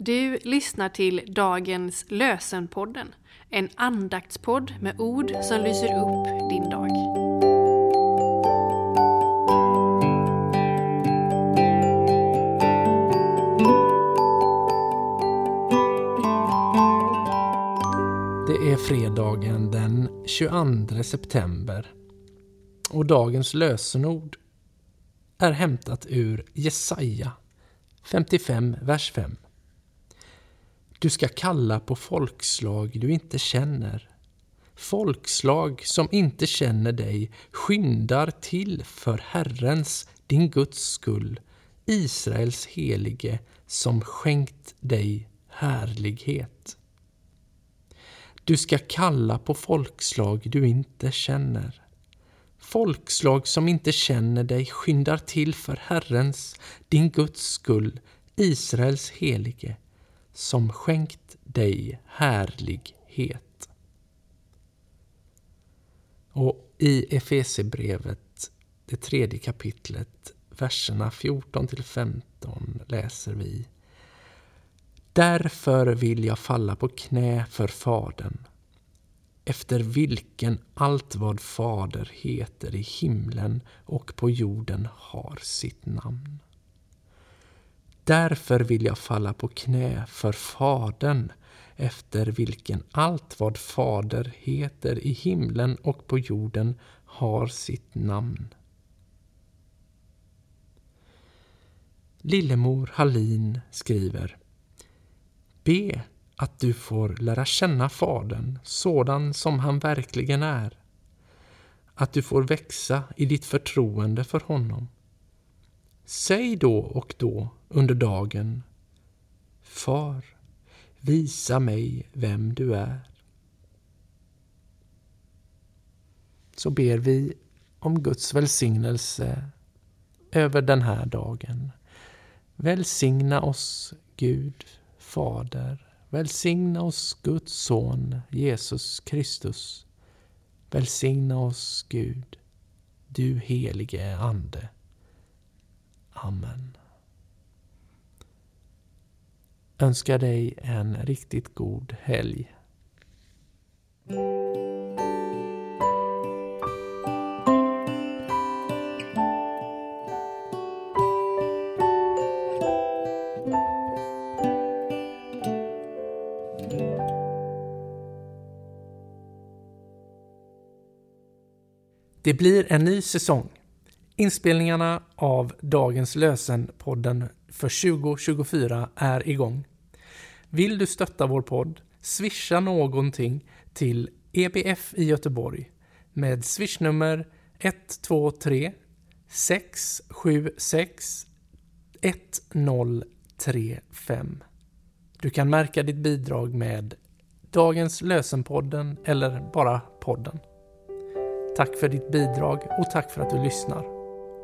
Du lyssnar till dagens Lösenpodden, en andaktspodd med ord som lyser upp din dag. Det är fredagen den 22 september och dagens lösenord är hämtat ur Jesaja 55, vers 5. Du ska kalla på folkslag du inte känner. Folkslag som inte känner dig skyndar till för Herrens, din Guds skull, Israels helige som skänkt dig härlighet. Du ska kalla på folkslag du inte känner. Folkslag som inte känner dig skyndar till för Herrens, din Guds skull, Israels helige, som skänkt dig härlighet. Och i Efesebrevet, det tredje kapitlet, verserna 14 till 15 läser vi Därför vill jag falla på knä för Fadern, efter vilken allt vad Fader heter i himlen och på jorden har sitt namn. Därför vill jag falla på knä för Fadern, efter vilken allt vad Fader heter i himlen och på jorden har sitt namn. Lillemor Hallin skriver Be att du får lära känna Fadern sådan som han verkligen är. Att du får växa i ditt förtroende för honom. Säg då och då under dagen Far, visa mig vem du är. Så ber vi om Guds välsignelse över den här dagen. Välsigna oss, Gud, Fader. Välsigna oss, Guds son, Jesus Kristus. Välsigna oss, Gud, du helige Ande. Amen. Önskar dig en riktigt god helg. Det blir en ny säsong. Inspelningarna av dagens Lösen-podden för 2024 är igång. Vill du stötta vår podd? Swisha någonting till EBF i Göteborg med swishnummer 123 676 1035. Du kan märka ditt bidrag med Dagens Lösenpodden eller bara podden. Tack för ditt bidrag och tack för att du lyssnar.